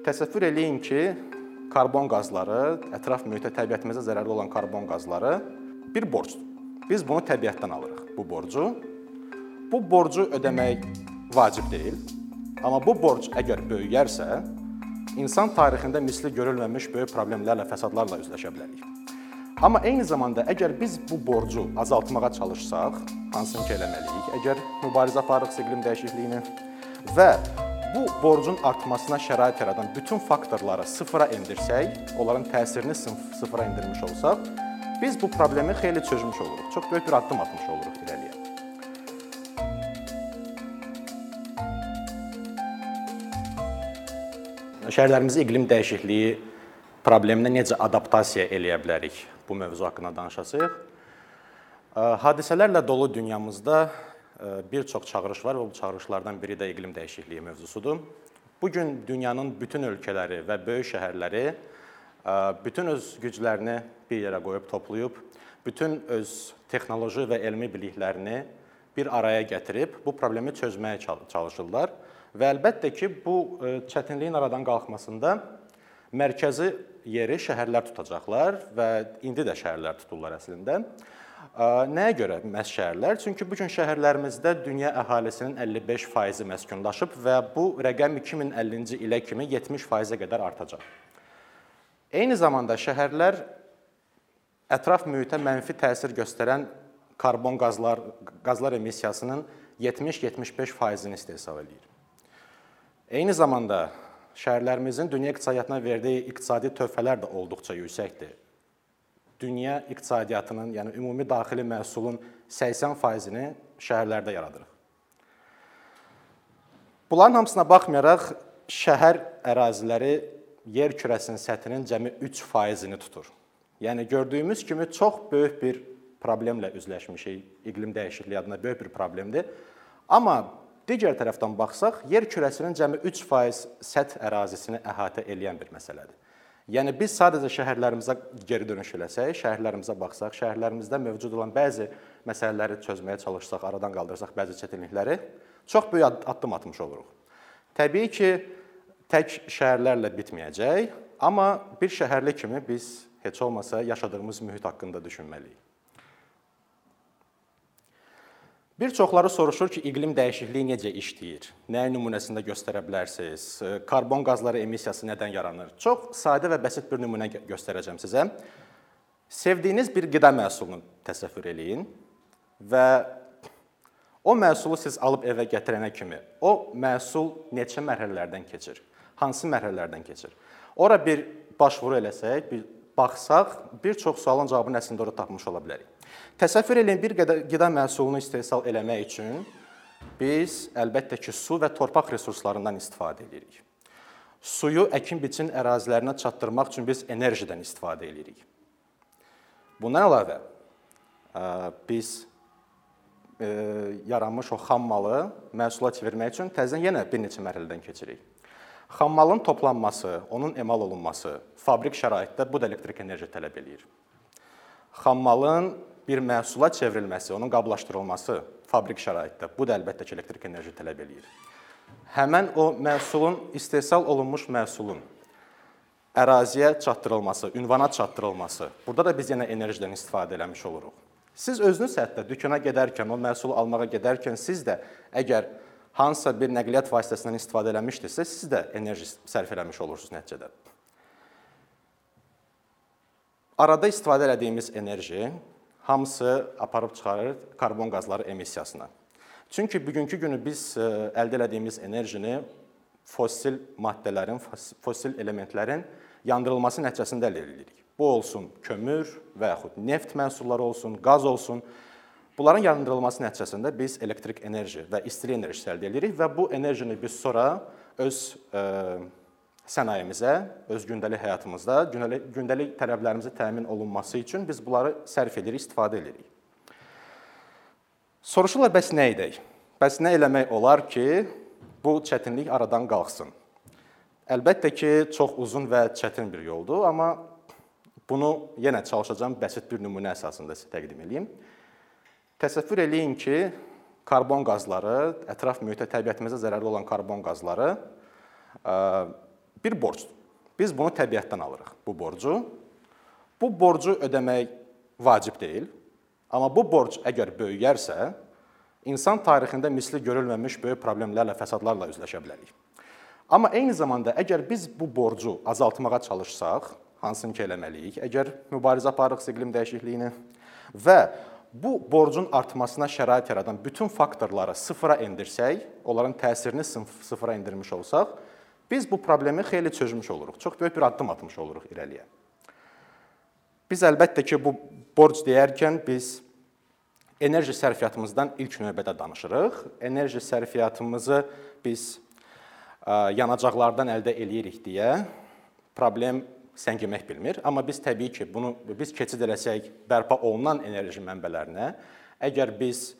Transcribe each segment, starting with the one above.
Təsəvvür eləyin ki, karbon qazları, ətraf mühitə, təbiətimizə zərərli olan karbon qazları bir borcdur. Biz bunu təbiətdən alırıq, bu borcu. Bu borcu ödəmək vacib deyil. Amma bu borc əgər böyüyərsə, insan tarixində misli görülməmiş böyük problemlərlə, fəsadlarla üzləşə bilərik. Amma eyni zamanda əgər biz bu borcu azaltmağa çalışsaq, hansını ki eləməliyik? Əgər mübarizə aparırıqsa iqlim dəyişikliyini və bu borcun artmasına şərait yaradan bütün faktorları sıfıra endirsək, onların təsirini sıfıra endirmiş olsaq, biz bu problemi xeyli çözmüş oluruq. Çox böyük bir addım atmış oluruq irəliyə. Şəhərlərimizin iqlim dəyişikliyi probleminə necə adaptasiya eləyə bilərik? Bu mövzu haqqında danışacağıq. Hadisələrlə dolu dünyamızda bir çox çağırış var və bu çağırışlardan biri də iqlim dəyişikliyi mövzusudur. Bu gün dünyanın bütün ölkələri və böyük şəhərləri bütün öz güclərini bir yerə qoyub toplayıb, bütün öz texnoloji və elmi biliklərini bir araya gətirib bu problemi çözməyə çalışırlar və əlbəttə ki, bu çətinliyin aradan qalxmasında mərkəzi yeri şəhərlər tutacaqlar və indi də şəhərlər tuturlar əslində. Nəyə görə məhz şəhərlər? Çünki bu gün şəhərlərimizdə dünya əhalisinin 55% məskunlaşıb və bu rəqəm 2050-ci ilə kimi 70%-ə qədər artacaq. Eyni zamanda şəhərlər ətraf mühitə mənfi təsir göstərən karbon qazlar, qazlar emissiyasının 70-75%-ni istehsal edir. Eyni zamanda şəhərlərimizin dünya iqtisadiyyatına verdiyi iqtisadi töhfələr də olduqca yüksəkdir dünya iqtisadiyyatının, yəni ümumi daxili məhsulun 80%-ni şəhərlərdə yaradırıq. Bunların hamısına baxmayaraq şəhər əraziləri yer kürəsinin səthinin cəmi 3%-ni tutur. Yəni gördüyümüz kimi çox böyük bir problemlə üzləşmişik. İqlim dəyişikliyi adına böyük bir problemdir. Amma digər tərəfdən baxsaq, yer kürəsinin cəmi 3% səth ərazisini əhatə edən bir məsələdir. Yəni biz sadəcə şəhərlərimizə geri dönüş eləsək, şəhərlərimizə baxsaq, şəhərlərimizdə mövcud olan bəzi məsələləri çözməyə çalışsaq, aradan qaldırsaq bəzi çətinlikləri, çox böyük addım atmış oluruq. Təbii ki, tək şəhərlərlə bitməyəcək, amma bir şəhərli kimi biz heç olmasa yaşadığımız mühit haqqında düşünməliyik. Bir çoxları soruşur ki, iqlim dəyişikliyi necə işləyir? Nəyin nümunəsində göstərə bilərsiniz? Karbon qazları emissiyası nədən yaranır? Çox sadə və bəsit bir nümunə göstərəcəm sizə. Sevdiyiniz bir qida məhsulunu təsəvvür eləyin və o məhsulu siz alıb evə gətirənə kimi o məhsul neçə mərhələlərdən keçir? Hansı mərhələlərdən keçir? Ora bir başvuru eləsək, bir baxsaq, bir çox sualın cavabını əslində orada tapmış ola bilərik. Təsəvvür eləyin, bir qida məhsulunu istehsal eləmək üçün biz əlbəttə ki, su və torpaq resurslarından istifadə edirik. Suyu əkin-biçin ərazilərinə çatdırmaq üçün biz enerjidən istifadə edirik. Bundan əlavə biz yaranmış o xam malı məhsula çevirmək üçün təzədən yenə bir neçə mərhələdən keçirik. Xammalın toplanması, onun emal olunması fabrik şəraitdə bu da elektrik enerji tələb eləyir. Xammalın bir məhsula çevrilməsi, onun qablaşdırılması fabrik şəraitdə bu da əlbəttə ki, elektrik enerji tələb eləyir. Həmin o məhsulun istehsal olunmuş məhsulun əraziyə çatdırılması, ünvana çatdırılması. Burada da biz yenə enerjidən istifadə eləmiş oluruq. Siz özünüz hətta dükana gedərkən, o məhsulu almağa gedərkən siz də əgər hansısa bir nəqliyyat vasitəsindən istifadə eləmişdinizsə, siz də enerji sərf eləmiş olursunuz nəticədə. Arada istifadə etdiyimiz enerji hamısı aparıb çıxarır karbon qazları emissiyasına. Çünki bugünkü günü biz e, əldə etdiyimiz enerjini fosil maddələrin, fosil elementlərin yandırılması nəticəsində əldə edirik. Bu olsun kömür və yaxud neft məhsulları olsun, qaz olsun. Bunların yandırılması nəticəsində biz elektrik enerji və istilik enerjisi əldə edirik və bu enerjini biz sonra öz ə, e, sənayemizə, öz gündəlik həyatımızda, gündəlik, gündəlik tələblərimizin təmin olunması üçün biz bunları sərf edirik, istifadə edirik. Soruşurlar bəs nə edək? Bəs nə eləmək olar ki, bu çətinlik aradan qalxsın? Əlbəttə ki, çox uzun və çətin bir yoldur, amma bunu yenə çalışacağam bəsit bir nümunə əsasında sizə təqdim edeyim. Təsəvvür eləyin ki, karbon qazları, ətraf mühitə, təbiətimizə zərərli olan karbon qazları bir borcdur. Biz bunu təbiətdən alırıq, bu borcu. Bu borcu ödəmək vacib deyil. Amma bu borc əgər böyüyərsə, insan tarixində misli görülməmiş böyük problemlərlə, fəsadlarla üzləşə bilərik. Amma eyni zamanda əgər biz bu borcu azaltmağa çalışsaq, hansını ki eləməliyik? Əgər mübarizə aparırıqsa iqlim dəyişikliyini və bu borcun artmasına şərait yaradan bütün faktorları sıfıra endirsək, onların təsirini sıfıra endirmiş olsaq, biz bu problemi xeyli çözmüş oluruq. Çox böyük bir addım atmış oluruq irəliyə. Biz əlbəttə ki, bu borc deyərkən biz enerji sərfiyyatımızdan ilk növbədə danışırıq. Enerji sərfiyyatımızı biz yanacaqlardan əldə eləyirik deyə problem səngimək bilmir. Amma biz təbii ki, bunu biz keçid eləsək bərpa olunan enerji mənbələrinə, əgər biz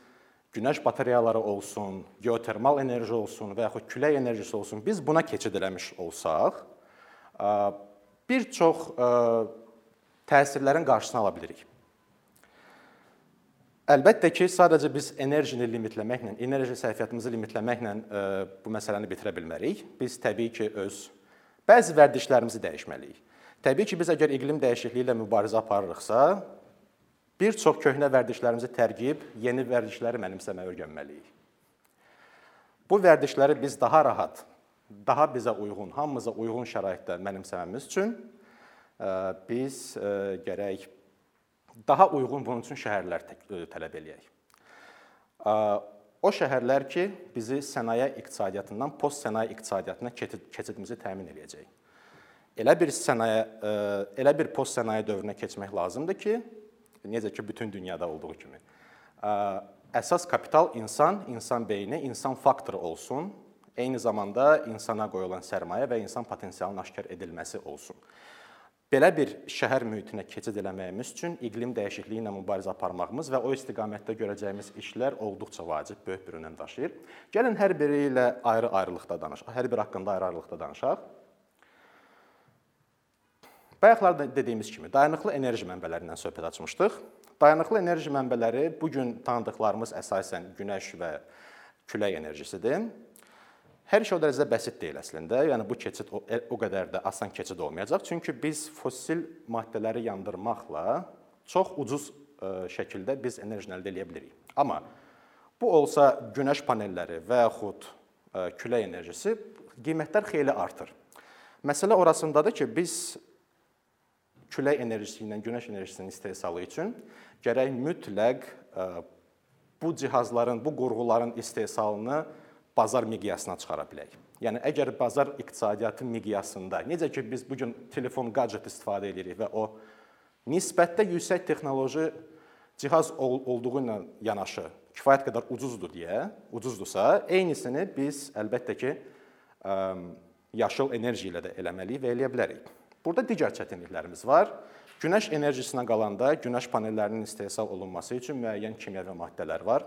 günəş batareyaları olsun, geotermal enerji olsun və yaxud külək enerjisi olsun, biz buna keçid eləmiş olsaq, bir çox təsirlərin qarşısını ala bilirik. Əlbəttə ki, sadəcə biz enerjini limitləməklə, enerji sərfiyyatımızı limitləməklə bu məsələni bitirə bilmərik. Biz təbii ki, öz bəzi vərdişlərimizi dəyişməliyik. Təbii ki, biz əgər iqlim dəyişikliyi ilə mübarizə aparırıqsa, bir çox köhnə vərdişlərimizi tərgib, yeni vərdişləri mənimsəməyə öyrənməliyik. Bu vərdişləri biz daha rahat, daha bizə uyğun, hamımıza uyğun şəraitdə mənimsəməmiz üçün biz gərək daha uyğun bunun üçün şəhərlər tələb eləyək. O şəhərlər ki, bizi sənaye iqtisadiyyatından post-sənaye iqtisadiyyatına keçidimizi təmin eləyəcək. Elə bir sənaye, e, elə bir post-sənaye dövrünə keçmək lazımdır ki, necə ki bütün dünyada olduğu kimi. E, əsas kapital insan, insan beyni, insan faktoru olsun. Eyni zamanda insana qoyulan sərmayə və insan potensialının aşkar edilməsi olsun. Belə bir şəhər mühitinə keçid eləməyimiz üçün iqlim dəyişikliyi ilə mübarizə aparmağımız və o istiqamətdə görəcəyimiz işlər olduqca vacib, böyük bir önəm daşıyır. Gəlin hər biri ilə ayrı-ayrılıqda danışaq. Hər biri haqqında ayrı-ayrılıqda danışaq. Bayaqlarda dediyimiz kimi dayanıqlı enerji mənbələrindən söhbət açmışdıq. Dayanıqlı enerji mənbələri bu gün tanıdıqlarımız əsasən günəş və külək enerjisidir. Hər şey o dərəcədə bəsit deyil əslində. Yəni bu keçid o, o qədər də asan keçid olmayacaq. Çünki biz fosil maddələri yandırmaqla çox ucuz ə, şəkildə biz enerjini əldə edə bilərik. Amma bu olsa günəş panelləri və yaxud ə, külək enerjisi qiymətlər xeyli artır. Məsələ orasındadır ki, biz külək enerjisi ilə günəş enerjisinin istehsalı üçün gərək mütləq e, bu cihazların, bu qurğuların istehsalını bazar miqyasına çıxara bilək. Yəni əgər bazar iqtisadiyyatı miqyasında, necə ki biz bu gün telefon gadget istifadə edirik və o nisbətdə yüksək texnoloji cihaz olduğu ilə yanaşı kifayət qədər ucuzdur deyə, ucuzdursa, eynisini biz əlbəttə ki e, yaşıl enerji ilə də eləməliyik və eləyə bilərik. Burada digər çətinliklərimiz var. Günəş enerjisinə qalanda günəş panellərinin istehsal olunması üçün müəyyən kimyəvi maddələr var.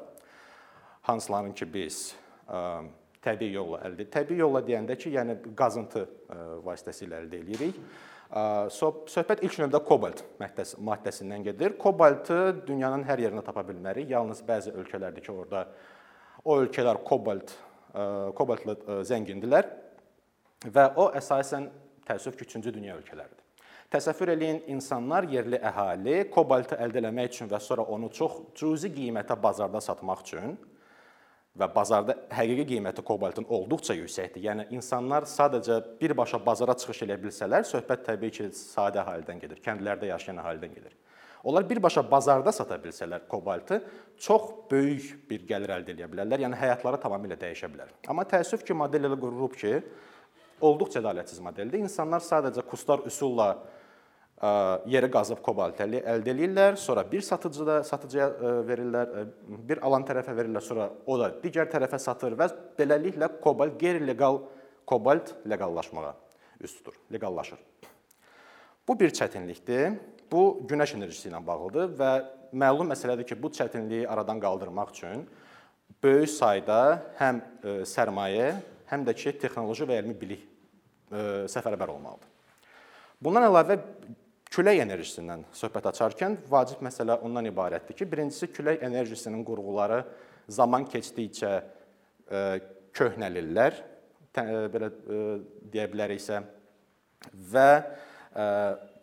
Hansıların ki biz ə, təbii yolla əldə təbii yolla deyəndə ki, yəni qazıntı ə, vasitəsilə əldə edirik. Söhbət ilk növbədə kobalt maddəsi, maddəsindən gedir. Kobaltı dünyanın hər yerində tapa bilmərik. Yalnız bəzi ölkələrdir ki, orada o ölkələr kobalt kobaltla zəngindirlər və o əsasən təəssüf ki, 3-cü dünya ölkələridir. Təsəvvür eləyin, insanlar, yerli əhali kobaltı əldə etmək üçün və sonra onu çox cüzi qiymətə bazarda satmaq üçün və bazarda həqiqi qiyməti kobaltın olduqca yüksəkdir. Yəni insanlar sadəcə birbaşa bazara çıxış edə bilsələr, söhbət təbii ki, sadə əhalidən gedir, kəndlərdə yaşayan əhalidən gedir. Onlar birbaşa bazarda sata bilsələr kobaltı, çox böyük bir gəlir əldə edə bilərlər. Yəni həyatları tamamilə dəyişə bilər. Amma təəssüf ki, model elə qurulub ki, olduqca ədalətsiz modeldir. İnsanlar sadəcə kustar üsulla yeri qazıb kobalt əldə edirlər, sonra bir satıcıda satıcıya verirlər, bir alan tərəfə verirlər, sonra o da digər tərəfə satır və beləliklə kobalt qeyri-legal kobalt leqallaşmağa üst tutur, leqallaşır. Bu bir çətinlikdir. Bu günəş enerjisi ilə bağlıdır və məlum məsələdir ki, bu çətinliyi aradan qaldırmaq üçün böyük sayda həm sərmayə, həm də ki, texnoloji və elmi bilik səfərbər olmalıdır. Bundan əlavə külək enerjisindən söhbət açarkən vacib məsələ ondan ibarətdir ki, birincisi külək enerjisinin qurğuları zaman keçdikcə köhnəlirlər. Belə deyə biləriksə, və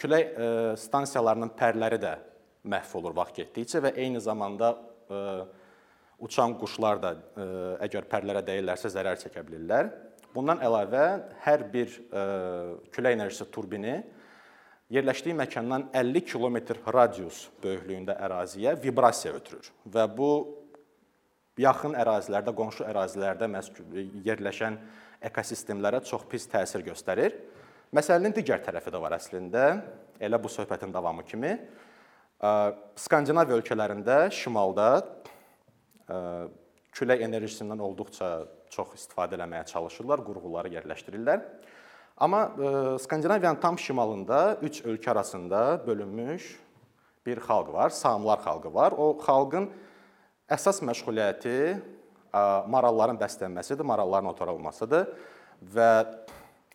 külək stansiyalarının pərləri də məhv olur vaxt getdikcə və eyni zamanda uçan quşlar da əgər pərlərə dəyirlərsə zərər çəkə bilirlər. Bundan əlavə hər bir külək enerjisi turbini yerləşdiyi məkandan 50 kilometr radius böyüklüyündə əraziyə vibrasiya ötürür və bu yaxın ərazilərdə, qonşu ərazilərdə yerləşən ekosistemlərə çox pis təsir göstərir. Məsələnin digər tərəfi də var əslində. Elə bu söhbətin davamı kimi Skandinaviya ölkələrində şimalda külək enerjisindən olduqca çox istifadə etməyə çalışırlar, qurğuları yerləşdirirlər. Amma Skandinaviyanın tam şimalında üç ölkə arasında bölünmüş bir xalq var, Saamlar xalqı var. O xalqın əsas məşğuliyyəti maralların bəslənməsidir, maralların otarılmasıdır və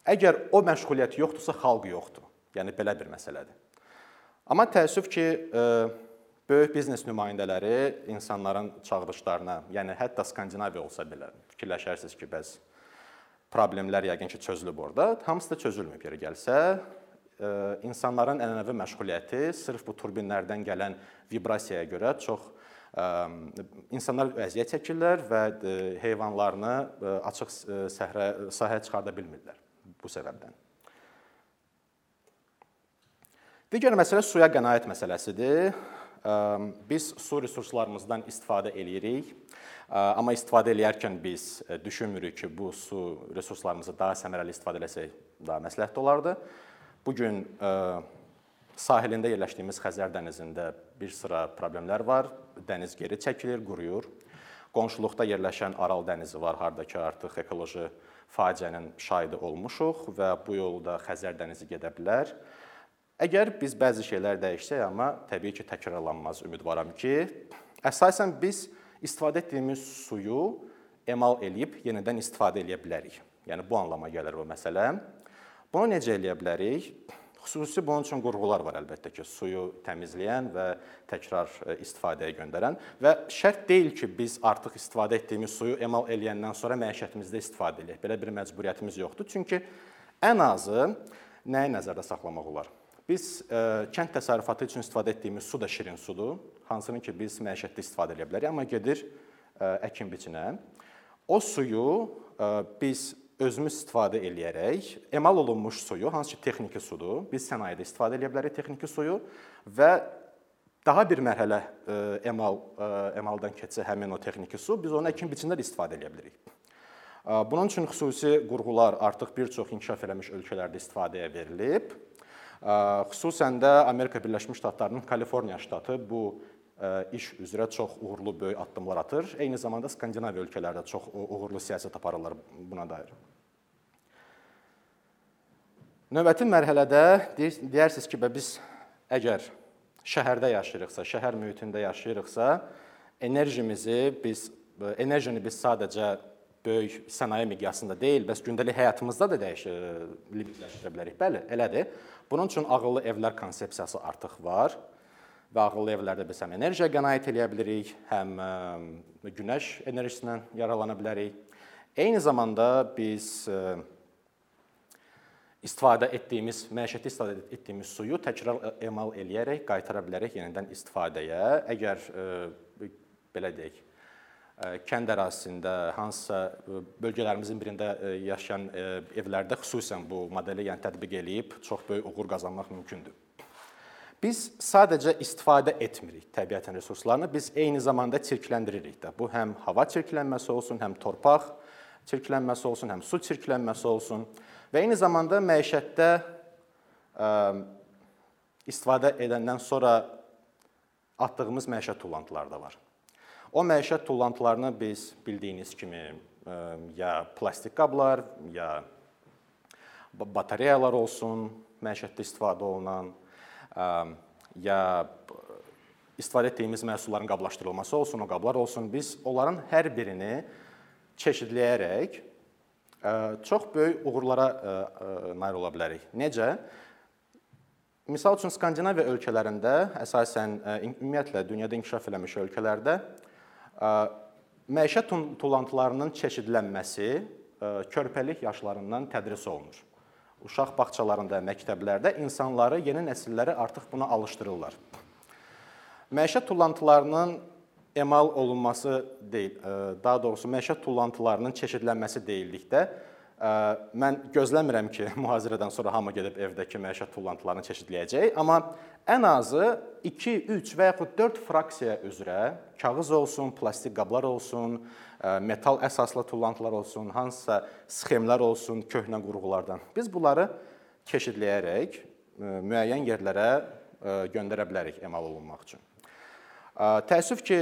əgər o məşğuliyyət yoxdursa, xalq yoxdur. Yəni belə bir məsələdir. Amma təəssüf ki, böyük biznes nümayəndələri insanların çağırışlarına, yəni hətta Skandinaviya olsa belə fikirləşərsiniz ki, bəs problemlər yəqin ki, çözülüb orada. Hamısı da çözülməyib yerə gəlsə, insanların ənənəvi məşğuliyyəti sırf bu turbinlərdən gələn vibrasiyaya görə çox insanlar əziyyət çəkirlər və heyvanlarını açıq səhrə sahəyə çıxarda bilmirlər bu səbəbdən. Digər məsələ suya qənaət məsələsidir. Biz su resurslarımızdan istifadə eləyirik, amma istifadə eləyərkən biz düşünmürük ki, bu su resurslarımızı daha səmərəli istifadə etsək daha məsləhətli olardı. Bu gün sahilində yerləşdiyimiz Xəzər dənizində bir sıra problemlər var. Dəniz geri çəkilir, quruyur. Qonşuluqda yerləşən Aral dənizi var, hardakı artıq ekoloji faciənin şahidi olmuşuq və bu yolda Xəzər dənizi gedə bilər. Əgər biz bəzi şeylər dəyişsək, amma təbii ki, təkrarlanmaz ümidvaram ki, əsasən biz istifadə etdiyimiz suyu emal eləyib yenidən istifadə edə bilərik. Yəni bu anlama gəlir bu məsələ. Bunu necə eləyə bilərik? Xüsusi bunun üçün qurğular var əlbəttə ki, suyu təmizləyən və təkrar e, istifadəyə göndərən və şərt deyil ki, biz artıq istifadə etdiyimiz suyu emal eləyəndən sonra məişətimizdə istifadə edək. Belə bir məcburiyyətimiz yoxdur. Çünki ən azı nəyi nəzərdə saxlamaq olar? Biz ə, e, kənd təsərrüfatı üçün istifadə etdiyimiz su da şirin sudur, hansını ki biz məişətdə istifadə edə bilərik, amma gedir ə, e, əkin-biçinə. O suyu ə, biz özümüz istifadə eləyərək emal olunmuş suyu, hansı ki texniki sudur, biz sənayedə istifadə edə bilərik texniki suyu və daha bir mərhələ e, emal e, emaldan keçsə həmin o texniki su, biz onu əkin biçində də istifadə edə bilərik. E, bunun üçün xüsusi qurğular artıq bir çox inkişaf eləmiş ölkələrdə istifadəyə verilib. Xüsusən də Amerika Birləşmiş Ştatlarının Kaliforniya ştatı bu iş üzrə çox uğurlu böyük addımlar atır. Eyni zamanda Skandinaviya ölkələri də çox uğurlu siyasət aparırlar buna dair. Növbəti mərhələdə deyərsiniz ki, biz əgər şəhərdə yaşayırıqsa, şəhər mühitində yaşayırıqsa, enerjimizi biz enerjini biz sadəcə böyük sənaye miqyasında deyil, bəs gündəlik həyatımızda da dəyişir, limitləşdirə bilərik. Bəli, elədir. Bunun üçün ağıllı evlər konsepsiyası artıq var və ağıllı evlərdə biz həm enerjiyə qənaət edə bilirik, həm günəş enerjisindən yararlana bilərik. Eyni zamanda biz istifadə etdiyimiz, məişətdə istifadə etdiyimiz suyu təkrar emal eləyərək qaytara bilərək yenidən istifadəyə. Əgər belə deyək, kənd ərazisində hansısa bölgələrimizin birində yaşayan evlərdə xüsusən bu modeli yəni tətbiq eləyib çox böyük uğur qazanmaq mümkündür. Biz sadəcə istifadə etmirik təbiətin resurslarını, biz eyni zamanda çirkləndiririk də. Bu həm hava çirklənməsi olsun, həm torpaq çirklənməsi olsun, həm su çirklənməsi olsun və eyni zamanda məişətdə istifadə edəndən sonra atdığımız məişət tullantıları da var. O məişət tullantılarını biz bildiyiniz kimi ə, ya plastik qablar, ya batareyalar olsun, məişətdə istifadə olunan ya istifadə etdiyimiz məhsulların qablaşdırılması olsun, o qablar olsun, biz onların hər birini çeşidləyərək çox böyük uğurlara nail ola bilərik. Necə? Misal üçün Skandinaviya ölkələrində, əsasən ümumiyyətlə dünyada inkişaf eləmiş ölkələrdə məişət tullantılarının çeşidlənməsi körpəlik yaşlarından tədris olunur. uşaq bağçalarında, məktəblərdə insanları, yeni nəsilləri artıq buna alışdırırlar. Məişət tullantılarının emal olunması deyil, daha doğrusu məişət tullantılarının çeşidlənməsi deyildikdə mən gözləmirəm ki, mühazirədən sonra hamı gedib evdəki məişət tullantılarını çeşidləyəcək, amma ən azı 2, 3 və yaxud 4 fraksiya üzrə kağız olsun, plastik qablar olsun, metal əsaslı tullantılar olsun, hansısa sxemlər olsun köhnə qurğulardan. Biz bunları çeşidləyərək müəyyən yerlərə göndərə bilərik emal olunmaq üçün. Təəssüf ki,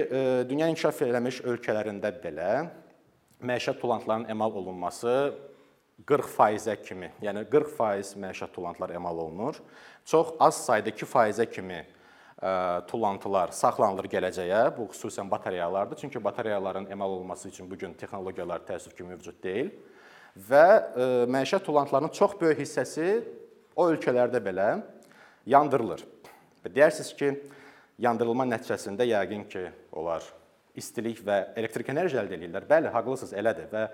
dünya inkişaf eləmiş ölkələrində belə məişət tullantılarının emal olunması 40%-ə kimi, yəni 40% məişət tullantılar emal olunur. Çox az sayda 2%-ə kimi tullantılar saxlanılır gələcəyə. Bu xüsusən batareyalardır. Çünki batareyaların emal olunması üçün bu gün texnologiyalar təəssüf ki, mövcud deyil. Və məişət tullantılarının çox böyük hissəsi o ölkələrdə belə yandırılır. Deyərsiniz ki, yandırılma nəticəsində yəqin ki, onlar istilik və elektrik enerji əldə edirlər. Bəli, haqlısınız, elədir və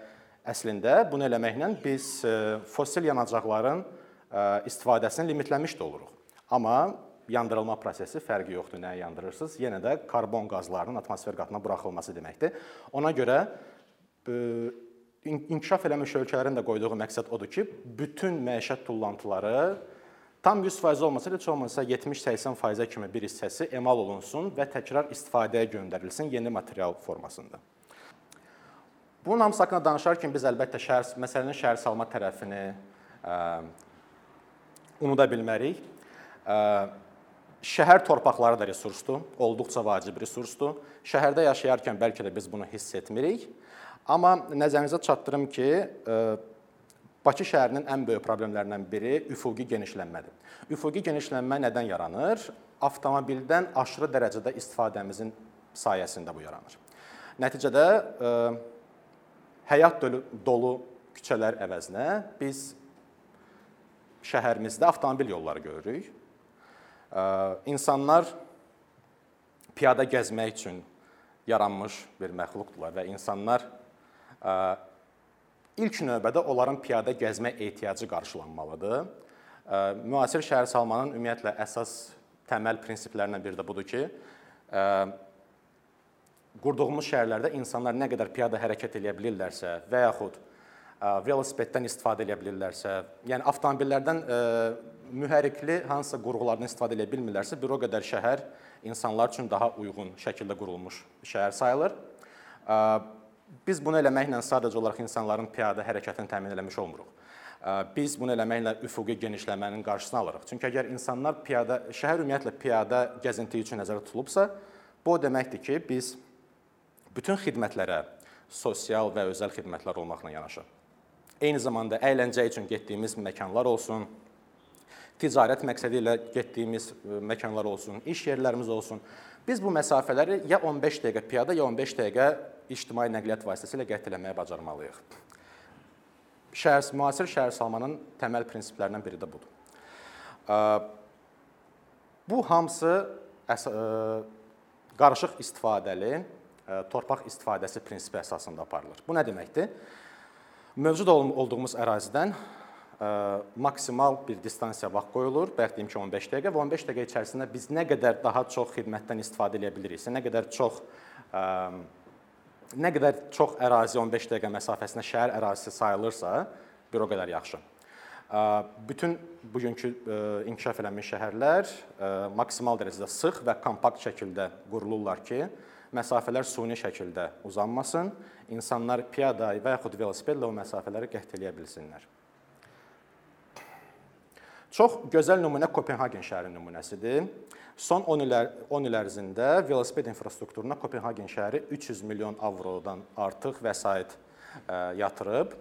əslində bunu eləməklə biz e, fosil yanacaqların e, istifadəsini limitləmiş də oluruq. Amma yandırılma prosesi fərqi yoxdur, nəyi yandırırsınız? Yenə də karbon qazlarının atmosfer qatına buraxılması deməkdir. Ona görə e, inkişaf eləmiş ölkələrin də qoyduğu məqsəd odur ki, bütün məişət tullantıları Tam 100% olmasa da heç olmasa 70-80%-ə kimi bir hissəsi emal olunsun və təkrar istifadəyə göndərilsin yeni material formasında. Bunun hamısı haqqında danışarkən biz əlbəttə şəhər məsələnin şəhər salma tərəfini ə, unuda bilmərik. Ə, şəhər torpaqları da resursdur, olduqca vacib resursdur. Şəhərdə yaşayarkən bəlkə də biz bunu hiss etmirik. Amma nəzərinizə çatdırım ki, ə, Bakı şəhərinin ən böyük problemlərindən biri üfüqi genişlənmədir. Üfüqi genişlənmə nədən yaranır? Avtomobildən aşırı dərəcədə istifadəmizin sayəsində bu yaranır. Nəticədə ə, e, həyat dolu, küçələr əvəzinə biz şəhərimizdə avtomobil yolları görürük. İnsanlar piyada gəzmək üçün yaranmış bir məxluqdurlar və insanlar ilk növbədə onların piyada gəzmə ehtiyacı qarşılanmalıdır. Müasir şəhər salmanın ümumiyyətlə əsas təməl prinsiplərindən biri də budur ki, qurduğumuz şəhərlərdə insanlar nə qədər piyada hərəkət edə bilirlərsə və yaxud velosipeddən istifadə edə bilirlərsə, yəni avtomobillərdən mühərrikli hansısa qurğulardan istifadə edə bilmirlərsə, bir o qədər şəhər insanlar üçün daha uyğun şəkildə qurulmuş şəhər sayılır. Biz bunu eləməklə sadəcə olaraq insanların piyada hərəkətini təmin etmiş olmuruq. Biz bunu eləməklə üfüqi genişləmənin qarşısını alırıq. Çünki əgər insanlar piyada şəhər ümumiyyətlə piyada gəzinti üçün nəzərdə tutulubsa, bu o deməkdir ki, biz bütün xidmətlərə sosial və özəl xidmətlər olmaqla yanaşı, eyni zamanda əyləncə üçün getdiyimiz məkanlar olsun, ticarət məqsədi ilə getdiyimiz məkanlar olsun, iş yerlərimiz olsun, biz bu məsafələri ya 15 dəqiqə piyada, ya 15 dəqiqə ictimai nəqliyyat vasitəsilə qət etməyə bacarmalıyıq. Şəhər müasir şəhər salmanın təməl prinsiplərindən biri də budur. Bu hamısı qarışıq istifadəli torpaq istifadəsi prinsipi əsasında aparılır. Bu nə deməkdir? Mövcud olduğumuz ərazidən maksimal bir distansiya vaxt qoyulur. Bayaq deyim ki, 15 dəqiqə və 15 dəqiqə içərisində biz nə qədər daha çox xidmətdən istifadə edə biliriksə, nə qədər çox ə, nə qədər çox ərazi 15 dəqiqə məsafəsində şəhər ərazisi sayılırsa, bir o qədər yaxşı. Bütün bugünkü inkişaf eləmiş şəhərlər maksimal dərəcədə sıx və kompakt şəkildə qurulurlar ki, məsafələr suni şəkildə uzanmasın, insanlar piyada və yaxud velosipedlə o məsafələri qət edə bilsinlər. Çox gözəl nümunə Kopenhagen şəhəri nümunəsidir. Son 10 il 10 il ərzində velosiped infrastrukturuna Kopenhagen şəhəri 300 milyon avrodan artıq vəsait yatırıb.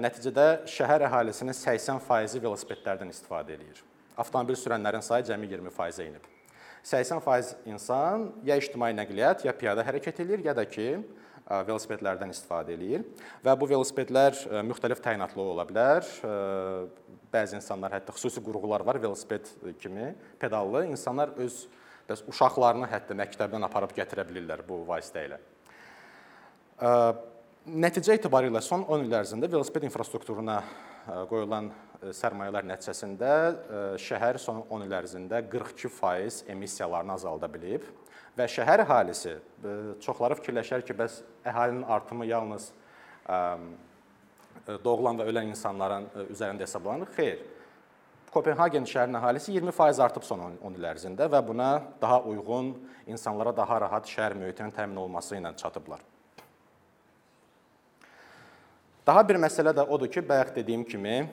Nəticədə şəhər əhalisinin 80%-i velosipedlərdən istifadə edir. Avtomobil sürənlərin sayı cəmi 20%-ə enib. 80% insan ya ictimai nəqliyyat, ya piyada hərəkət edir, ya da ki, velosipedlərdən istifadə eləyir və bu velosipedlər müxtəlif təyinatlı ola bilər. Bəzi insanlar hətta xüsusi qurğular var velosiped kimi, pedallı. İnsanlar öz bəs uşaqlarını hətta məktəbdən aparıb gətirə bilirlər bu vasitə ilə. Nəticə etibarilə son 10 il ərzində velosiped infrastrukturuna qoyulan sərmayələr nəticəsində şəhər son 10 il ərzində 42% emissiyalarını azalda bilib və şəhər əhalisi çoxları fikirləşər ki, bəs əhalinin artımı yalnız doğulan və ölən insanların üzərində hesablanır. Xeyr. Kopenhagen şəhərinin əhalisi 20% artıb son 10 il ərzində və buna daha uyğun, insanlara daha rahat şəhər mühitinin təmin olunması ilə çatıblar. Daha bir məsələ də odur ki, bayaq dediyim kimi,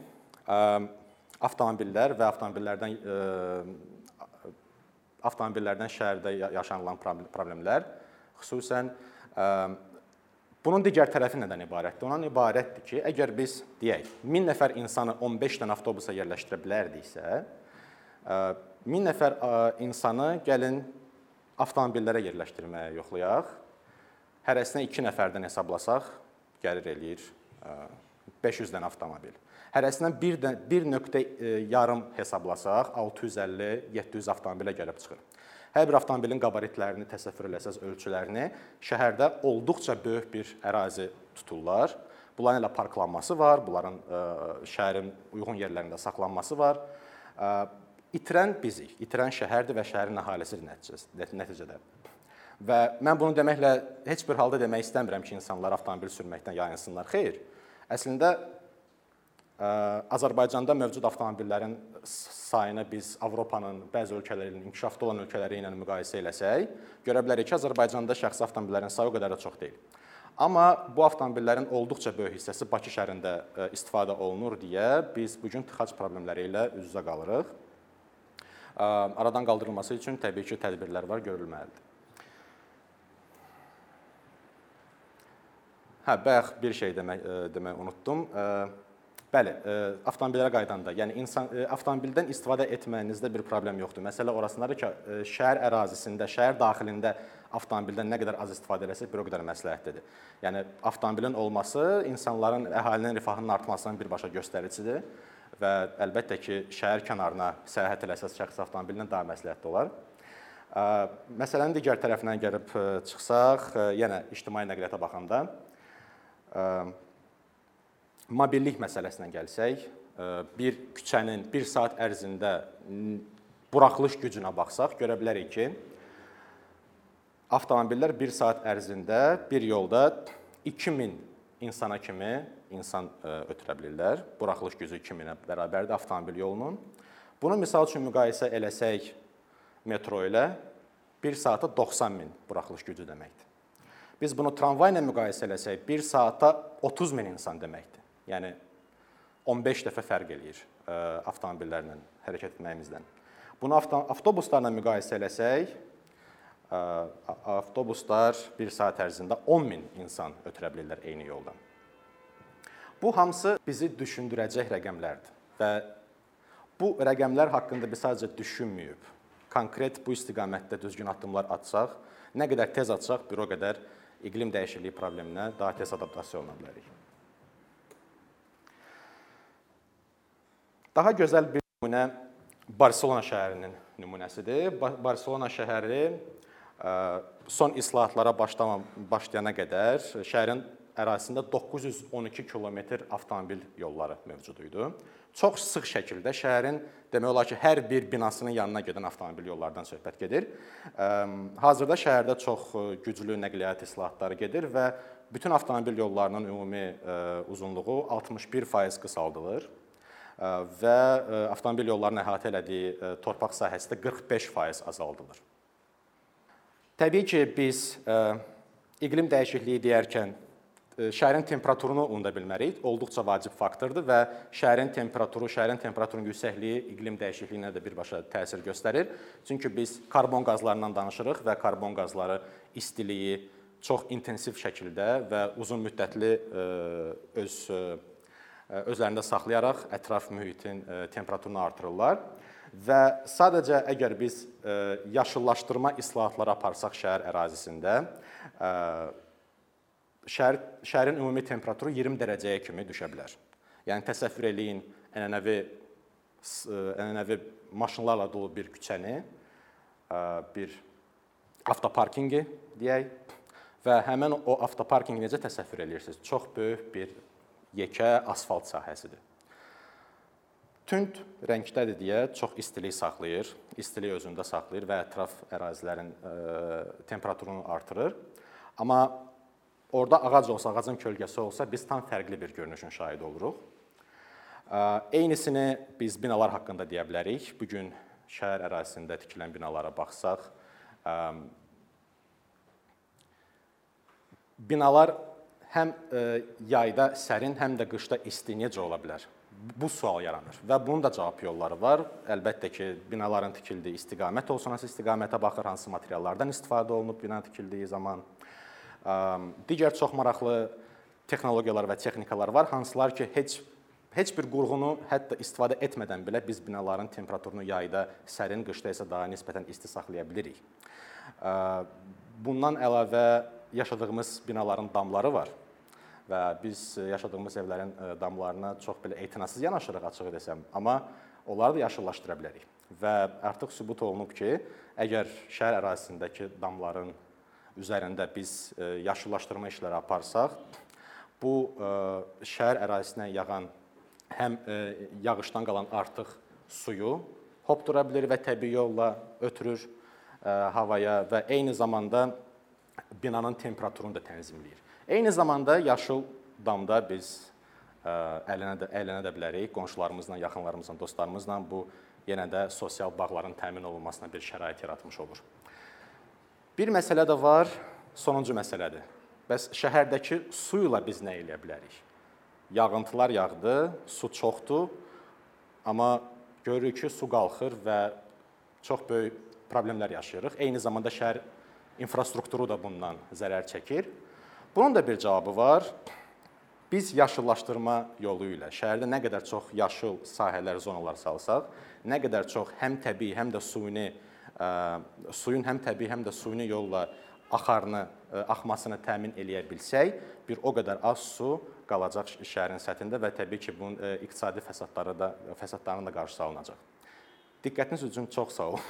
avtomobillər və avtomobillərdən avtomobillərdən şəhərdə yaşanılan problemlər, xüsusən bunun digər tərəfi nədən ibarətdir? Ondan ibarətdir ki, əgər biz deyək 1000 nəfər insanı 15 dənə avtobusa yerləşdirə bilərdiksə, 1000 nəfər insanı gəlin avtomobillərə yerləşdirməyə yoxlayaq. Hərəsinə 2 nəfərdən hesablasaq, gəlir eləyir 500 dənə avtomobil. Hərəsindən 1 1 nöqtə yarım hesablasaq, 650-700 avtomobilə gəlib çıxır. Hər bir avtomobilin qabaritlərini təsəvvür eləsəz, ölçülərini şəhərdə olduqca böyük bir ərazi tuturlar. Bunların elə parklanması var, bunların şəhərin uyğun yerlərində saxlanması var. İtirən bizik, itirən şəhərdir və şəhərin əhalisidir nəticədə. Və mən bunu deməklə heç bir halda demək istəmirəm ki, insanlar avtomobil sürməkdən yayınsınlar. Xeyr. Əslində Azərbaycanda mövcud avtomobillərin sayını biz Avropanın bəzi ölkələrinin inkişafda olan ölkələri ilə müqayisə eləsək, görə bilərik ki, Azərbaycanda şəxsi avtomobillərin sayı o qədər də çox deyil. Amma bu avtomobillərin olduqca böyük hissəsi Bakı şəhərində istifadə olunur deyə biz bu gün tıxac problemləri ilə üz-üzə qalırıq. Aradan qaldırılması üçün təbii ki, tədbirlər var, görülməlidir. Hə, bayaq bir şey demək demək unutdum. Bəli, avtomobillərə qaydanda, yəni insan avtomobildən istifadə etməyinizdə bir problem yoxdur. Məsələ orasındadır ki, şəhər ərazisində, şəhər daxilində avtomobildən nə qədər az istifadə etsək, bir o qədər məsləhətlidir. Yəni avtomobilin olması insanların, əhalinin rifahının artmasının birbaşa göstəricisidir və əlbəttə ki, şəhər kənarına səyahət eləsəz şəxsi avtomobillə daha məsləhətli olar. Məsələnin digər tərəfindən gəlib çıxsaq, yenə ictimai nəqliyyata baxanda mobillik məsələsinə gəlsək, bir küçənin 1 saat ərzində buraxılış gücünə baxsaq, görə bilərik ki, avtomobillər 1 saat ərzində bir yolda 2000 insana kimi insan ötürə bilirlər. Buraxılış gücü 2000-ə bərabərdir avtomobil yolunun. Bunu misal üçün müqayisə eləsək metro ilə 1 saata 90 min buraxılış gücü deməkdir. Biz bunu tramvay ilə müqayisə eləsək 1 saata 30 min insan deməkdir. Yəni 15 dəfə fərq eləyir e, avtomobillərlə hərəkət etməyimizdən. Bunu avtobuslarla müqayisə eləsək, e, avtobuslar 1 saat ərzində 10 min insan ötürə bilirlər eyni yoldan. Bu hamısı bizi düşündürəcək rəqəmlərdir və bu rəqəmlər haqqında biz sadəcə düşünməyib, konkret bu istiqamətdə düzgün addımlar atsaq, nə qədər tez atsaq, bir o qədər iqlim dəyişikliyi probleminə daha tez adaptasiya oluna bilərik. Daha gözəl bir nümunə Barselona şəhərinin nümunəsidir. Barselona şəhəri son islahatlara başlayana qədər şəhərin ərazisində 912 kilometr avtomobil yolları mövcud idi. Çox sıx şəkildə şəhərin demək olar ki, hər bir binasının yanına gedən avtomobil yollardan söhbət gedir. Hazırda şəhərdə çox güclü nəqliyyat islahatları gedir və bütün avtomobil yollarının ümumi uzunluğu 61% qısaldılır və avtomobil yollarının əhatə elədiyi torpaq sahəsi də 45% azaldılır. Təbii ki, biz iqlim dəyişikliyi deyərkən şəhərin temperaturunu unuda bilmərik. Olduqca vacib faktordur və şəhərin temperaturu, şəhərin temperaturunun yüksəkliyi iqlim dəyişikliyinə də birbaşa təsir göstərir. Çünki biz karbon qazlarından danışırıq və karbon qazları istiliyi çox intensiv şəkildə və uzun müddətli öz özlərində saxlayaraq ətraf mühitin temperaturunu artırırlar və sadəcə əgər biz yaşıllaşdırma islahatları aparsaq şəhər ərazisində şəhər şəhərin ümumi temperaturu 20 dərəcəyə kimi düşə bilər. Yəni təsəvvür eləyin ənənəvi ənənəvi maşınlarla dolu bir küçəni, bir avtoparkinqi deyək Və həmin o avtoparkinqi necə təsəvvür edirsiniz? Çox böyük bir yekə asfalt sahəsidir. Tünd rəngdədir deyə çox istilik saxlayır, istiliyi özündə saxlayır və ətraf ərazilərin ə, temperaturunu artırır. Amma orada ağac olsa, ağacın kölgəsi olsa biz tam fərqli bir görünüşün şahidi oluruq. Eynisini biz binalar haqqında deyə bilərik. Bu gün şəhər ərazisində tikilən binalara baxsaq, binalar həm yayda sərin, həm də qışda isti necə ola bilər? Bu sual yaranır və bunun da cavab yolları var. Əlbəttə ki, binaların tikildiyi istiqamət olsun, hansı istiqamətə baxır, hansı materiallardan istifadə olunub bina tikildiyi zaman. Digər çox maraqlı texnologiyalar və texnikalar var, hansılar ki, heç heç bir qurğunu hətta istifadə etmədən belə biz binaların temperaturunu yayda sərin, qışda isə daha nisbətən isti saxlaya bilirik. Bundan əlavə yaşadığımız binaların damları var və biz yaşadığımız evlərin damlarına çox belə etinasız yanaşırıq açığı desəm, amma onları da yaşıllaşdıra bilərik. Və artıq sübut olunub ki, əgər şəhər ərazisindəki damların üzərində biz yaşıllaşdırma işləri aparsaq, bu şəhər ərazisinə yağan həm e, yağışdan qalan artıq suyu hopdura bilir və təbii yolla ötürür e, havaya və eyni zamanda binanın temperaturunu da tənzimləyir. Eyni zamanda yaşıl damda biz e, əylənə də əylənə də bilərik. Qonşularımızla, yaxınlarımızla, dostlarımızla bu yenə də sosial bağların təmin olunmasına bir şərait yaratmış olur. Bir məsələ də var, sonuncu məsələdir. Bəs şəhərdəki su ilə biz nə edə bilərik? yağıntılar yağdı, su çoxdur, amma görürük ki, su qalxır və çox böyük problemlər yaşayırıq. Eyni zamanda şəhər infrastrukturu da bundan zərər çəkir. Bunun da bir cavabı var. Biz yaşıllaşdırma yolu ilə şəhərdə nə qədər çox yaşıl sahələr, zonalar salsaq, nə qədər çox həm təbii, həm də suyuni ə, suyun həm təbii, həm də suyuni yolla axarını, ə, axmasını təmin eləyə bilsək, bir o qədər az su qalacaq şəhərin səthində və təbii ki, bunun e, iqtisadi fəsadları da fəsadlarının da qarşısı alınacaq. Diqqətiniz üçün çox sağ olun.